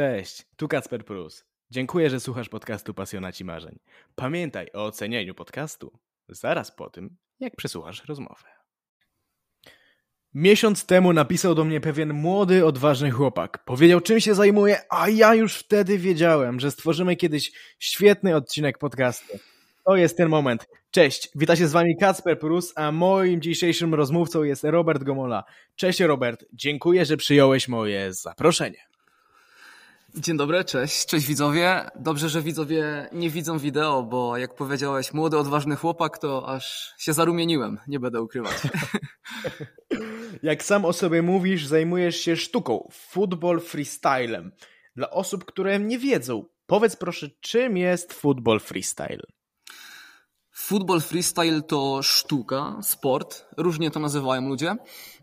Cześć, tu Kacper Prus. Dziękuję, że słuchasz podcastu Pasjonaci Marzeń. Pamiętaj o ocenieniu podcastu zaraz po tym, jak przesłuchasz rozmowę. Miesiąc temu napisał do mnie pewien młody, odważny chłopak. Powiedział, czym się zajmuje, a ja już wtedy wiedziałem, że stworzymy kiedyś świetny odcinek podcastu. To jest ten moment. Cześć, wita się z wami Kacper Prus, a moim dzisiejszym rozmówcą jest Robert Gomola. Cześć Robert, dziękuję, że przyjąłeś moje zaproszenie. Dzień dobry, cześć, cześć widzowie. Dobrze, że widzowie nie widzą wideo, bo jak powiedziałeś, młody, odważny chłopak, to aż się zarumieniłem, nie będę ukrywać. Jak sam o sobie mówisz, zajmujesz się sztuką, football freestylem. Dla osób, które nie wiedzą, powiedz proszę, czym jest football freestyle? Football freestyle to sztuka, sport, różnie to nazywają ludzie,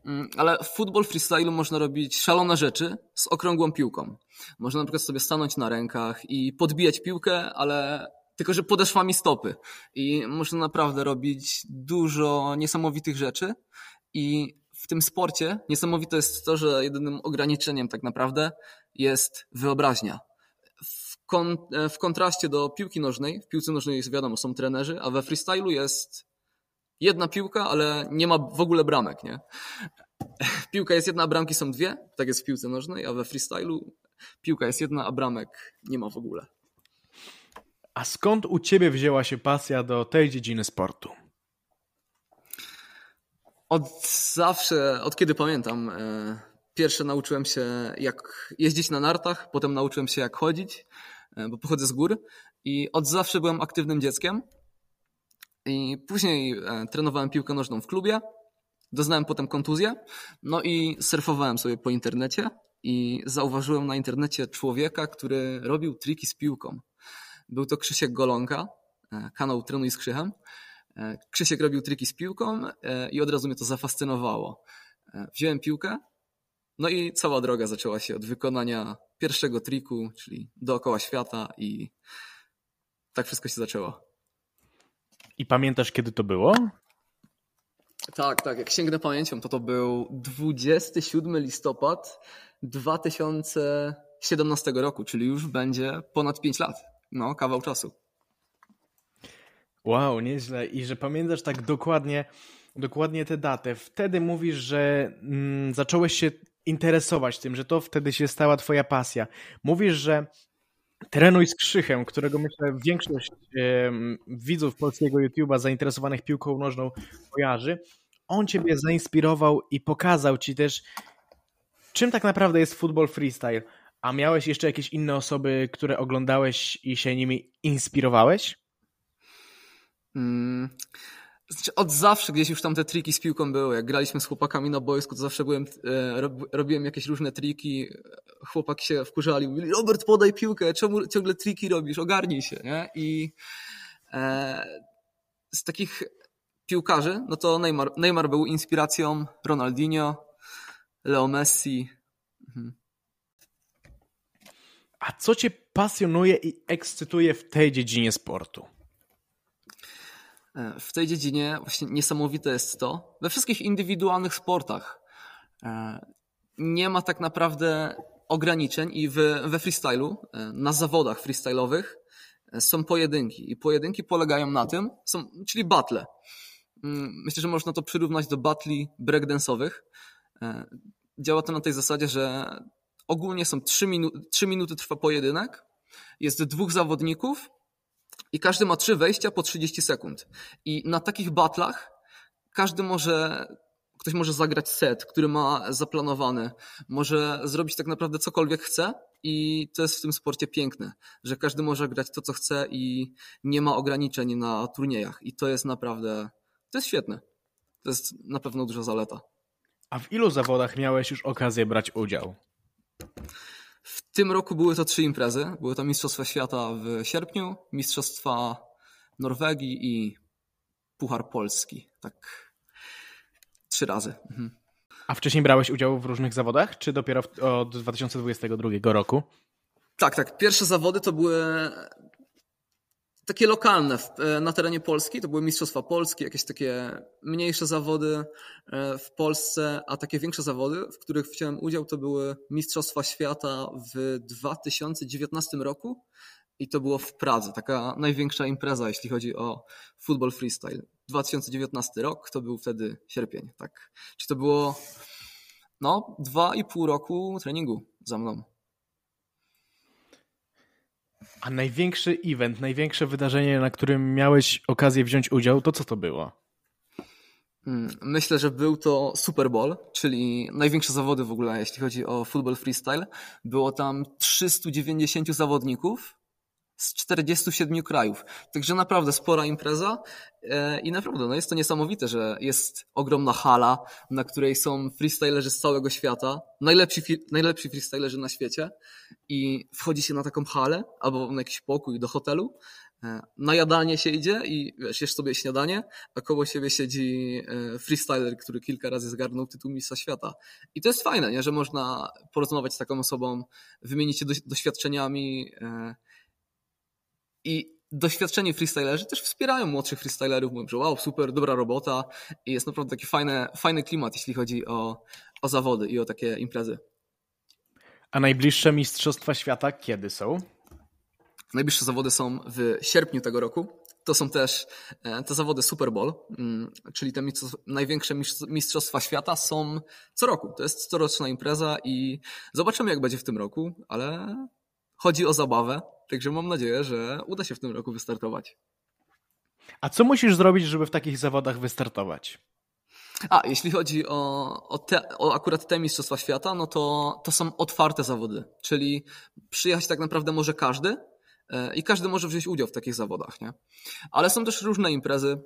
mm, ale w football freestyle można robić szalone rzeczy z okrągłą piłką. Można na przykład sobie stanąć na rękach i podbijać piłkę, ale tylko, że podeszwami stopy. I można naprawdę robić dużo niesamowitych rzeczy i w tym sporcie niesamowite jest to, że jedynym ograniczeniem tak naprawdę jest wyobraźnia kon, e, w kontraście do piłki nożnej, w piłce nożnej jest wiadomo, są trenerzy, a we freestylu jest jedna piłka, ale nie ma w ogóle bramek, nie? Piłka jest jedna, a bramki są dwie, tak jest w piłce nożnej, a we freestylu piłka jest jedna, a bramek nie ma w ogóle. A skąd u ciebie wzięła się pasja do tej dziedziny sportu? Od zawsze, od kiedy pamiętam, e, pierwsze nauczyłem się jak jeździć na nartach, potem nauczyłem się jak chodzić, bo pochodzę z gór i od zawsze byłem aktywnym dzieckiem. I później e, trenowałem piłkę nożną w klubie, doznałem potem kontuzję, no i surfowałem sobie po internecie i zauważyłem na internecie człowieka, który robił triki z piłką. Był to Krzysiek Golonka, e, kanał Trenuj z Krzychem. Krzysiek robił triki z piłką i od razu mnie to zafascynowało. Wziąłem piłkę, no i cała droga zaczęła się od wykonania pierwszego triku, czyli dookoła świata i tak wszystko się zaczęło. I pamiętasz, kiedy to było? Tak, tak. Jak sięgnę pamięcią, to to był 27 listopad 2017 roku, czyli już będzie ponad 5 lat. No, kawał czasu. Wow, nieźle. I że pamiętasz tak dokładnie, dokładnie tę datę. Wtedy mówisz, że mm, zacząłeś się interesować tym, że to wtedy się stała twoja pasja. Mówisz, że Trenuj z Krzychem, którego myślę większość widzów polskiego YouTube'a zainteresowanych piłką nożną kojarzy. On ciebie zainspirował i pokazał ci też, czym tak naprawdę jest football freestyle. A miałeś jeszcze jakieś inne osoby, które oglądałeś i się nimi inspirowałeś? Znaczy od zawsze gdzieś już tam te triki z piłką były. Jak graliśmy z chłopakami na boisku, to zawsze byłem, e, robiłem jakieś różne triki. Chłopaki się wkurzali, mówili, Robert podaj piłkę, czemu ciągle triki robisz, ogarnij się. Nie? I e, z takich piłkarzy, no to Neymar, Neymar był inspiracją, Ronaldinho, Leo Messi. Mhm. A co cię pasjonuje i ekscytuje w tej dziedzinie sportu? E, w tej dziedzinie właśnie niesamowite jest to, we wszystkich indywidualnych sportach e, nie ma tak naprawdę ograniczeń i we freestylu, e, na zawodach freestylowych są pojedynki i pojedynki polegają na tym, są, czyli battle. Mm, myślę, że można to przyrównać do batli breakdance'owych. Działa to na tej zasadzie, że ogólnie są 3, minu 3 minuty trwa pojedynek, jest dwóch zawodników i każdy ma trzy wejścia po 30 sekund. I na takich batlach każdy może, ktoś może zagrać set, który ma zaplanowany, może zrobić tak naprawdę cokolwiek chce i to jest w tym sporcie piękne, że każdy może grać to, co chce i nie ma ograniczeń na turniejach. I to jest naprawdę, to jest świetne. To jest na pewno duża zaleta. A w ilu zawodach miałeś już okazję brać udział? W tym roku były to trzy imprezy. Były to Mistrzostwa Świata w sierpniu, Mistrzostwa Norwegii i Puchar Polski. Tak trzy razy. Mhm. A wcześniej brałeś udział w różnych zawodach, czy dopiero od 2022 roku? Tak, tak. Pierwsze zawody to były takie lokalne e, na terenie Polski, to były Mistrzostwa Polski, jakieś takie mniejsze zawody e, w Polsce, a takie większe zawody, w których wziąłem udział, to były Mistrzostwa Świata w 2019 roku i to było w Pradze, taka największa impreza, jeśli chodzi o futbol freestyle. 2019 rok, to był wtedy sierpień, tak. Czy to było no, dwa i pół roku treningu za mną. A największy event, największe wydarzenie, na którym miałeś okazję wziąć udział, to co to było? Hmm, myślę, że był to Super Bowl, czyli największe zawody w ogóle, jeśli chodzi o football freestyle. Było tam 390 zawodników z 47 krajów. Także naprawdę spora impreza e, i naprawdę no jest to niesamowite, że jest ogromna hala, na której są freestylerzy z całego świata, najlepsi, najlepsi freestylerzy na świecie i wchodzi się na taką halę albo na jakiś pokój do hotelu, e, na jadanie się idzie i wiesz, jesz sobie śniadanie, a koło siebie siedzi e, freestyler, który kilka razy zgarnął tytuł Misa Świata. I to jest fajne, nie? że można porozmawiać z taką osobą, wymienić się doświadczeniami, i doświadczeni freestylerzy też wspierają młodszych freestylerów, mówią, że wow, super, dobra robota i jest naprawdę taki fajny, fajny klimat, jeśli chodzi o, o zawody i o takie imprezy. A najbliższe Mistrzostwa Świata kiedy są? Najbliższe zawody są w sierpniu tego roku. To są też e, te zawody Super Bowl, mm, czyli te największe mistrzostwa świata są co roku. To jest coroczna impreza i zobaczymy jak będzie w tym roku, ale chodzi o zabawę, Także mam nadzieję, że uda się w tym roku wystartować. A co musisz zrobić, żeby w takich zawodach wystartować? A, jeśli chodzi o, o, te, o akurat te Mistrzostwa Świata, no to, to są otwarte zawody, czyli przyjechać tak naprawdę może każdy e, i każdy może wziąć udział w takich zawodach, nie? Ale są też różne imprezy.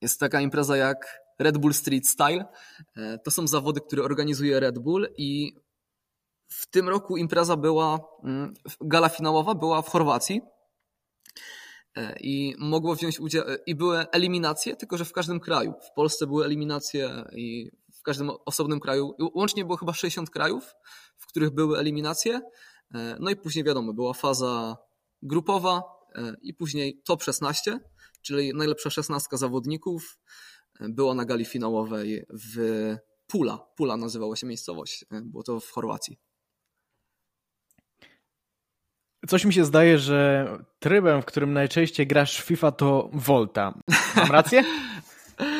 Jest taka impreza jak Red Bull Street Style. E, to są zawody, które organizuje Red Bull i w tym roku impreza była, mm, gala finałowa była w Chorwacji e, i mogło wziąć udział, e, i były eliminacje, tylko że w każdym kraju. W Polsce były eliminacje i w każdym osobnym kraju. Łącznie było chyba 60 krajów, w których były eliminacje. E, no i później wiadomo, była faza grupowa i później top 16, czyli najlepsza 16 zawodników była na gali finałowej w Pula. Pula nazywała się miejscowość, było to w Chorwacji. Coś mi się zdaje, że trybem, w którym najczęściej grasz w FIFA to Volta. Mam rację?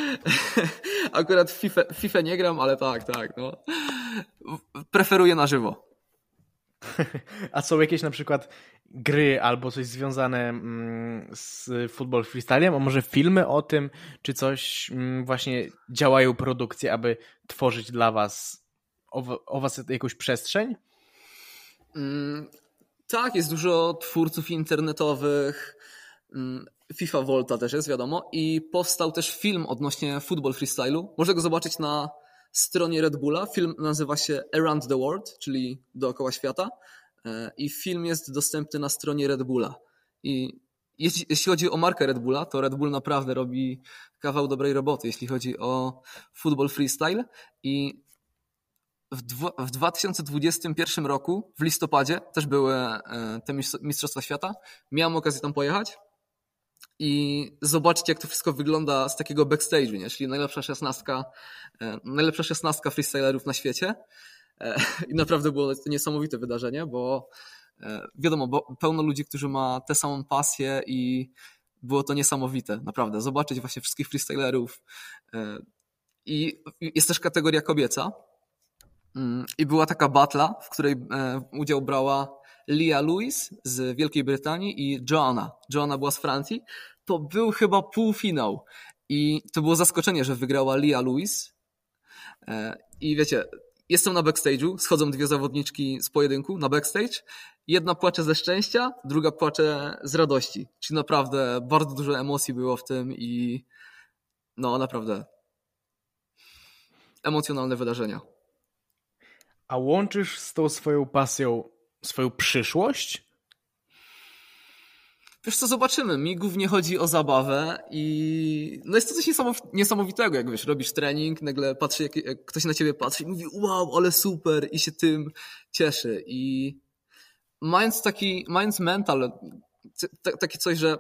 Akurat w FIFA, FIFA nie gram, ale tak, tak. No. Preferuję na żywo. A są jakieś na przykład gry albo coś związane mm, z football freestylem, a może filmy o tym, czy coś mm, właśnie działają produkcje, aby tworzyć dla was o, o was jakąś przestrzeń? Tak, jest dużo twórców internetowych. Mm, FIFA Volta też jest, wiadomo. I powstał też film odnośnie football freestylu. Można go zobaczyć na stronie Red Bulla. Film nazywa się Around the World, czyli dookoła świata. E, I film jest dostępny na stronie Red Bulla. I jeśli chodzi o markę Red Bulla, to Red Bull naprawdę robi kawał dobrej roboty, jeśli chodzi o football freestyle. I w, w 2021 roku, w listopadzie, też były e, te Mistrzostwa Świata. Miałem okazję tam pojechać i zobaczyć, jak to wszystko wygląda z takiego backstage'u, nie? czyli najlepsza szesnastka, e, najlepsza szesnastka freestylerów na świecie. E, I naprawdę było to niesamowite wydarzenie, bo wiadomo, bo pełno ludzi, którzy ma tę samą pasję i było to niesamowite, naprawdę. Zobaczyć właśnie wszystkich freestylerów. I jest też kategoria kobieca, I była taka batla, w której e, udział brała Lia Lewis z Wielkiej Brytanii i Joanna. Joanna była z Francji. To był chyba półfinał. I to było zaskoczenie, że wygrała Lia Lewis. E, I wiecie, jestem na backstage'u, schodzą dwie zawodniczki z pojedynku na backstage. Jedna płacze ze szczęścia, druga płacze z radości. Czyli naprawdę bardzo dużo emocji było w tym i no naprawdę emocjonalne wydarzenia. A łączysz z tą swoją pasją swoją przyszłość? Wiesz co, zobaczymy. Mi głównie chodzi o zabawę i no jest to coś niesamowitego, jak wiesz, robisz trening, nagle patrzy, jak, ktoś na ciebie patrzy i mówi wow, ale super i się tym cieszy i mając taki, mając mental, takie coś, że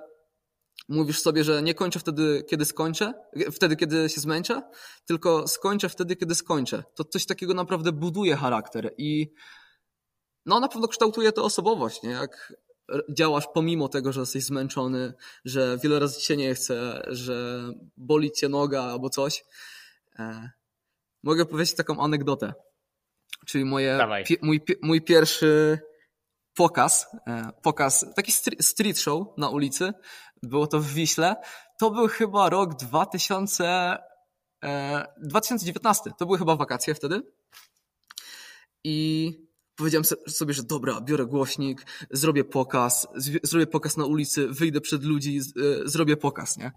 Mówisz sobie, że nie kończę wtedy, kiedy skończę, wtedy, kiedy się zmęczę, tylko skończę wtedy, kiedy skończę. To coś takiego naprawdę buduje charakter i no na pewno kształtuje to osobowość, nie? Jak działasz pomimo tego, że jesteś zmęczony, że wiele razy ci się nie chce, że boli cię noga albo coś. E, mogę powiedzieć taką anegdotę. Czyli moje, pi, mój, mój pierwszy pokaz, e, pokaz, taki street show na ulicy, było to w Wiśle. To był chyba rok 2000, 2019, e, to były chyba wakacje wtedy. I powiedziałem sobie, że dobra, biorę głośnik, zrobię pokaz, zrobię pokaz na ulicy, wyjdę przed ludzi, e, zrobię pokaz, nie?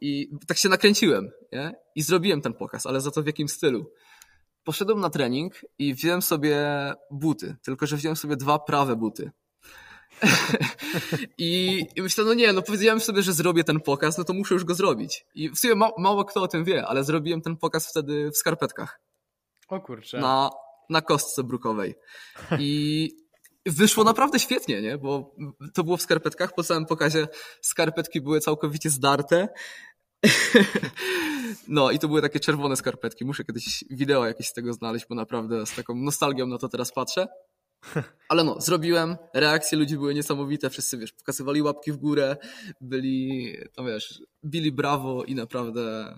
I tak się nakręciłem, nie? I zrobiłem ten pokaz, ale za to w jakim stylu? Poszedłem na trening i wziąłem sobie buty, tylko że wziąłem sobie dwa prawe buty. I, I myślę, no nie, no powiedziałem sobie, że zrobię ten pokaz, no to muszę już go zrobić. I w sumie ma, mało kto o tym wie, ale zrobiłem ten pokaz wtedy w skarpetkach. O kurczę. Na, na kostce brukowej. I wyszło naprawdę świetnie, nie? Bo to było w skarpetkach, po całym pokazie skarpetki były całkowicie zdarte. No i to były takie czerwone skarpetki. Muszę kiedyś wideo jakieś z tego znaleźć, bo naprawdę z taką nostalgią na to teraz patrzę. Ale no, zrobiłem, reakcje ludzi były niesamowite, wszyscy, wiesz, pokazywali łapki w górę, byli, tam wiesz, bili brawo i naprawdę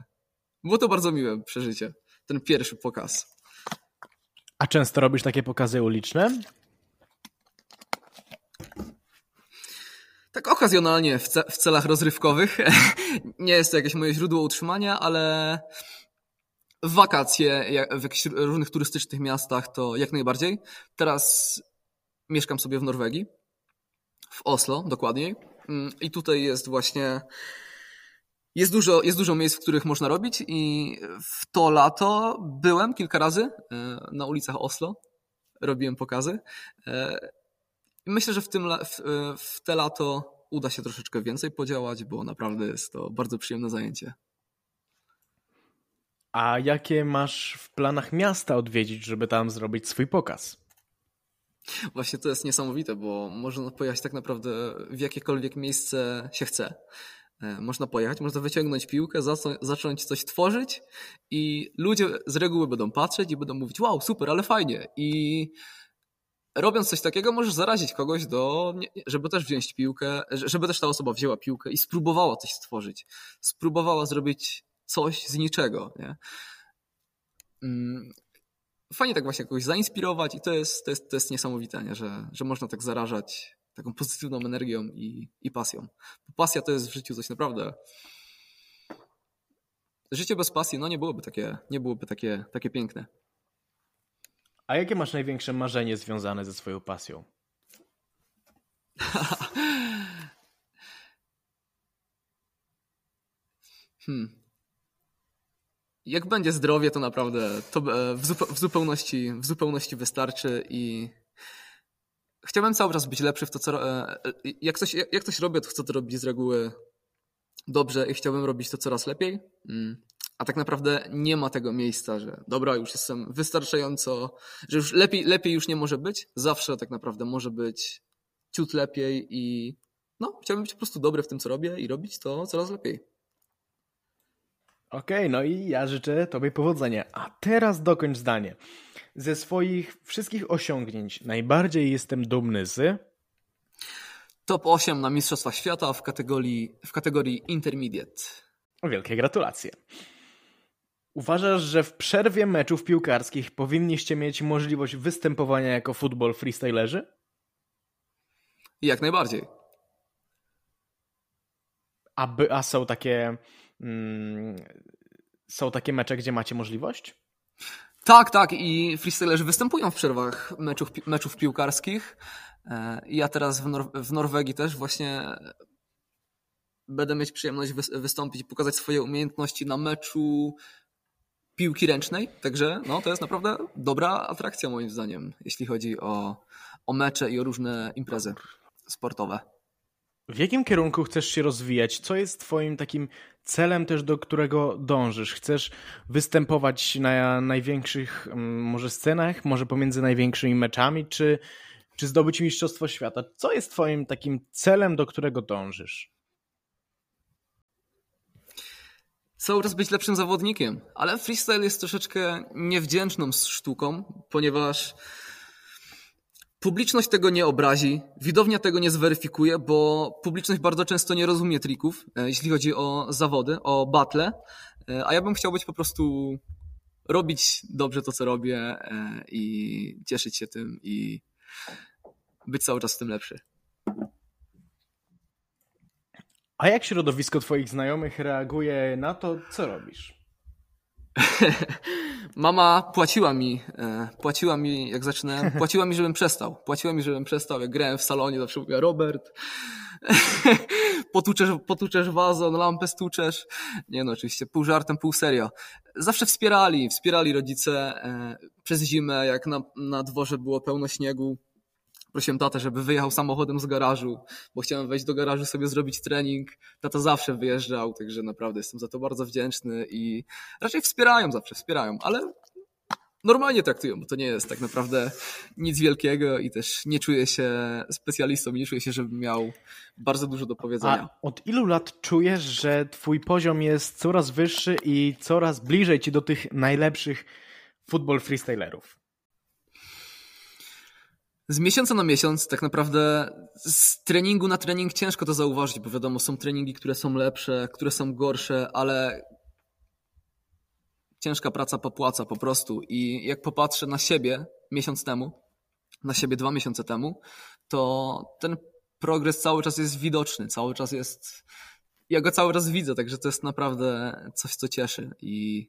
było to bardzo miłe przeżycie, ten pierwszy pokaz. A często robisz takie pokazy uliczne? Tak okazjonalnie w, ce w celach rozrywkowych. Nie jest to jakieś moje źródło utrzymania, ale wakacje w jakichś różnych turystycznych miastach to jak najbardziej. Teraz mieszkam sobie w Norwegii, w Oslo dokładniej. Mm, I tutaj jest właśnie jest dużo, jest dużo miejsc, w których można robić i w to lato byłem kilka razy e, na ulicach Oslo. Robiłem pokazy. E, myślę, że w, tym, w, e, w te lato uda się troszeczkę więcej podziałać, bo naprawdę jest to bardzo przyjemne zajęcie. A jakie masz w planach miasta odwiedzić, żeby tam zrobić swój pokaz? Właśnie to jest niesamowite, bo można pojechać tak naprawdę w jakiekolwiek miejsce się chce. E, można pojechać, można wyciągnąć piłkę, zacząć coś tworzyć i ludzie z reguły będą patrzeć i będą mówić wow, super, ale fajnie. I robiąc coś takiego możesz zarazić kogoś do, żeby też wziąć piłkę, żeby też ta osoba wzięła piłkę i spróbowała coś stworzyć. Spróbowała zrobić coś z niczego. Nie? Mm, fajnie tak właśnie kogoś zainspirować i to jest, to jest, to jest niesamowite, nie? Że, że można tak zarażać taką pozytywną energią i, i pasją. Bo pasja to jest w życiu coś naprawdę. Życie bez pasji no nie byłoby takie, nie byłoby takie, takie piękne. A jakie masz największe marzenie związane ze swoją pasją? hmm. Jak będzie zdrowie, to naprawdę to e, w, zupe w, zupełności, w zupełności wystarczy i chciałbym cały czas być lepszy w to, co. E, e, jak coś, jak coś robię, to chcę to robić z reguły dobrze i chciałbym robić to coraz lepiej. Mm. A tak naprawdę nie ma tego miejsca, że dobra, już jestem wystarczająco, że już lepiej, lepiej już nie może być. Zawsze tak naprawdę może być ciut lepiej i no, chciałbym być po prostu dobry w tym, co robię i robić to coraz lepiej. Okej, okay, no i ja życzę Tobie powodzenia. A teraz dokończ zdanie. Ze swoich wszystkich osiągnięć najbardziej jestem dumny z... Top 8 na Mistrzostwach Świata w kategorii, w kategorii Intermediate. Wielkie gratulacje. Uważasz, że w przerwie meczów piłkarskich powinniście mieć możliwość występowania jako futbol freestylerzy? Jak najbardziej. A, by, a są takie mm, są takie mecze, gdzie macie możliwość? Tak, tak i freestylerzy występują w przerwach meczów, meczów piłkarskich. E, ja teraz w, Nor w Norwegii też właśnie będę mieć przyjemność wystąpić i pokazać swoje umiejętności na meczu piłki ręcznej, także no, to jest naprawdę dobra atrakcja moim zdaniem, jeśli chodzi o, o mecze i o różne imprezy sportowe. W jakim kierunku chcesz się rozwijać? Co jest twoim takim celem też, do którego dążysz? Chcesz występować na największych mm, może scenach, może pomiędzy największymi meczami, czy, czy zdobyć Mistrzostwo Świata? Co jest twoim takim celem, do którego dążysz? Cały czas być lepszym zawodnikiem, ale freestyle jest troszeczkę niewdzięczną sztuką, ponieważ publiczność tego nie obrazi, widownia tego nie zweryfikuje, bo publiczność bardzo często nie rozumie trików, e, jeśli chodzi o zawody, o battle, e, a ja bym chciał być po prostu robić dobrze to, co robię e, i cieszyć się tym i być cały czas tym lepszy. A jak środowisko Twoich znajomych reaguje na to, co robisz? Mama płaciła mi, e, płaciła mi, jak zacznę, płaciła mi, żebym przestał. Płaciła mi, żebym przestał. Jak grałem w salonie, zawsze mówiła, Robert, potłuczesz, potłuczesz wazon, lampę stłuczesz. Nie no, oczywiście, pół żartem, pół serio. Zawsze wspierali, wspierali rodzice e, przez zimę, jak na, na dworze było pełno śniegu prosiłem tatę, żeby wyjechał samochodem z garażu, bo chciałem wejść do garażu sobie zrobić trening. Tata zawsze wyjeżdżał, także naprawdę jestem za to bardzo wdzięczny i raczej wspierają zawsze, wspierają, ale normalnie traktują, bo to nie jest tak naprawdę nic wielkiego i też nie czuję się specjalistą, nie czuję się, żebym miał bardzo dużo do powiedzenia. A od ilu lat czujesz, że twój poziom jest coraz wyższy i coraz bliżej ci do tych najlepszych football freestylerów? Z miesiąca na miesiąc tak naprawdę z treningu na trening ciężko to zauważyć, bo wiadomo, są treningi, które są lepsze, które są gorsze, ale ciężka praca popłaca po prostu. I jak popatrzę na siebie miesiąc temu, na siebie dwa miesiące temu, to ten progres cały czas jest widoczny, cały czas jest. Ja go cały czas widzę, także to jest naprawdę coś, co cieszy. I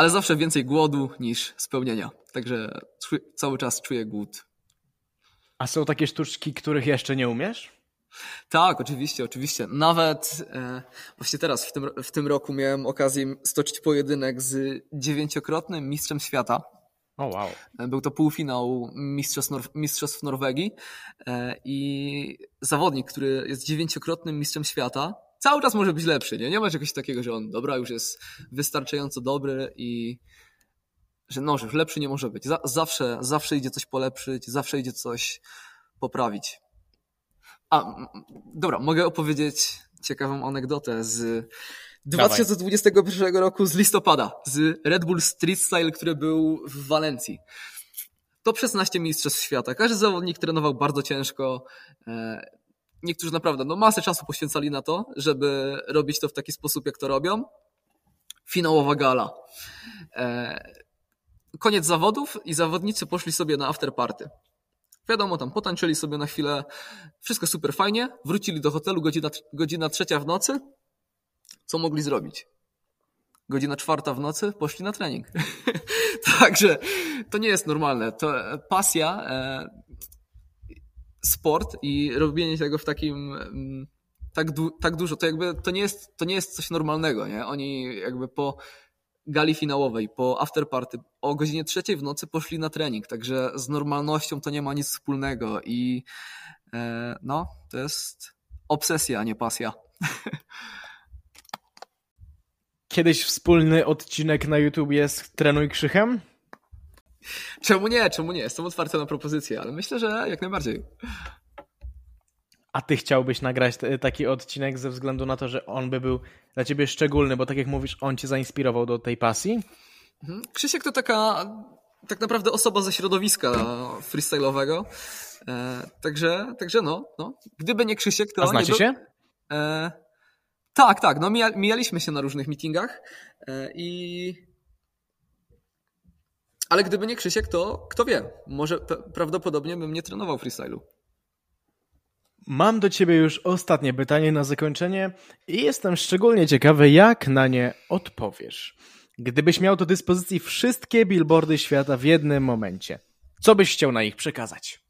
ale zawsze więcej głodu niż spełnienia. Także cały czas czuję głód. A są takie sztuczki, których jeszcze nie umiesz? Tak, oczywiście, oczywiście. Nawet e, właśnie teraz, w tym, w tym roku miałem okazję stoczyć pojedynek z dziewięciokrotnym mistrzem świata. Oh, wow. E, był to półfinał mistrzostw, Nor mistrzostw Norwegii e, i zawodnik, który jest dziewięciokrotnym mistrzem świata, cały czas może być lepszy, nie? Nie ma czegoś takiego, że on dobra, już jest wystarczająco dobry i że no, że już lepszy nie może być. zawsze, zawsze idzie coś polepszyć, zawsze idzie coś poprawić. A, dobra, mogę opowiedzieć ciekawą anegdotę z 2021 Dawaj. roku z listopada, z Red Bull Street Style, który był w Walencji. To 16 mistrzostw świata. Każdy zawodnik trenował bardzo ciężko. Niektórzy naprawdę no, masę czasu poświęcali na to, żeby robić to w taki sposób, jak to robią. Finałowa gala. E, koniec zawodów i zawodnicy poszli sobie na afterparty. Wiadomo, tam potańczyli sobie na chwilę, wszystko super fajnie, wrócili do hotelu, godzina, godzina trzecia w nocy. Co mogli zrobić? Godzina czwarta w nocy poszli na trening. Także to nie jest normalne. To pasja, e, sport i robienie tego w takim mm, tak, du tak dużo, to jakby to nie jest, to nie jest coś normalnego, nie? Oni jakby po gali finałowej, po afterparty o godzinie trzeciej w nocy poszli na trening, także z normalnością to nie ma nic wspólnego i e, no, to jest obsesja, a nie pasja. Kiedyś wspólny odcinek na YouTube jest Trenuj Krzychem? Czemu nie? Czemu nie? Jestem otwarty na propozycje, ale myślę, że jak najbardziej. A ty chciałbyś nagrać taki odcinek ze względu na to, że on by był dla ciebie szczególny, bo tak jak mówisz, on cię zainspirował do tej pasji? Mhm. Krzysiek to taka tak naprawdę osoba ze środowiska freestyle'owego. E, także, także no, no, gdyby nie Krzysiek, to... A znacie nie się? E, tak, tak, no mija, mijaliśmy się na różnych meetingach e, i ale gdyby nie Krzysiek, to kto wie, może prawdopodobnie bym nie trenował freestylu. Mam do ciebie już ostatnie pytanie na zakończenie i jestem szczególnie ciekawy, jak na nie odpowiesz. Gdybyś miał do dyspozycji wszystkie billboardy świata w jednym momencie, co byś chciał na ich przekazać?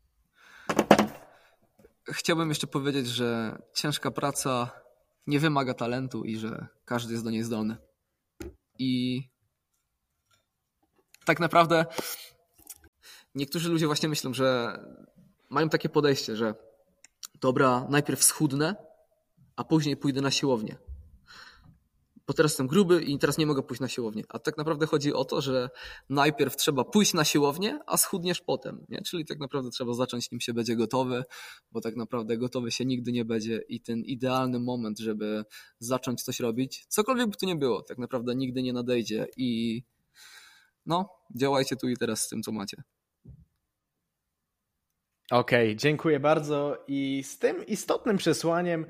Chciałbym jeszcze powiedzieć, że ciężka praca nie wymaga talentu i że każdy jest do niej zdolny. I tak naprawdę niektórzy ludzie właśnie myślą, że mają takie podejście, że dobra, najpierw schudnę, a później pójdę na siłownię. bo teraz jestem gruby i teraz nie mogę pójść na siłownię. A tak naprawdę chodzi o to, że najpierw trzeba pójść na siłownię, a schudniesz potem. Nie? Czyli tak naprawdę trzeba zacząć, nim się będzie gotowy, bo tak naprawdę gotowy się nigdy nie będzie i ten idealny moment, żeby zacząć coś robić, cokolwiek by to nie było, tak naprawdę nigdy nie nadejdzie i no, działajcie tu i teraz z tym, co macie. Okej, okay, dziękuję bardzo i z tym istotnym przesłaniem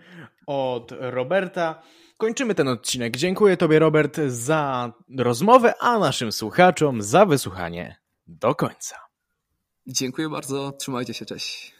od Roberta kończymy ten odcinek. Dziękuję Tobie, Robert, za rozmowę, a naszym słuchaczom za wysłuchanie do końca. Dziękuję bardzo, trzymajcie się, cześć.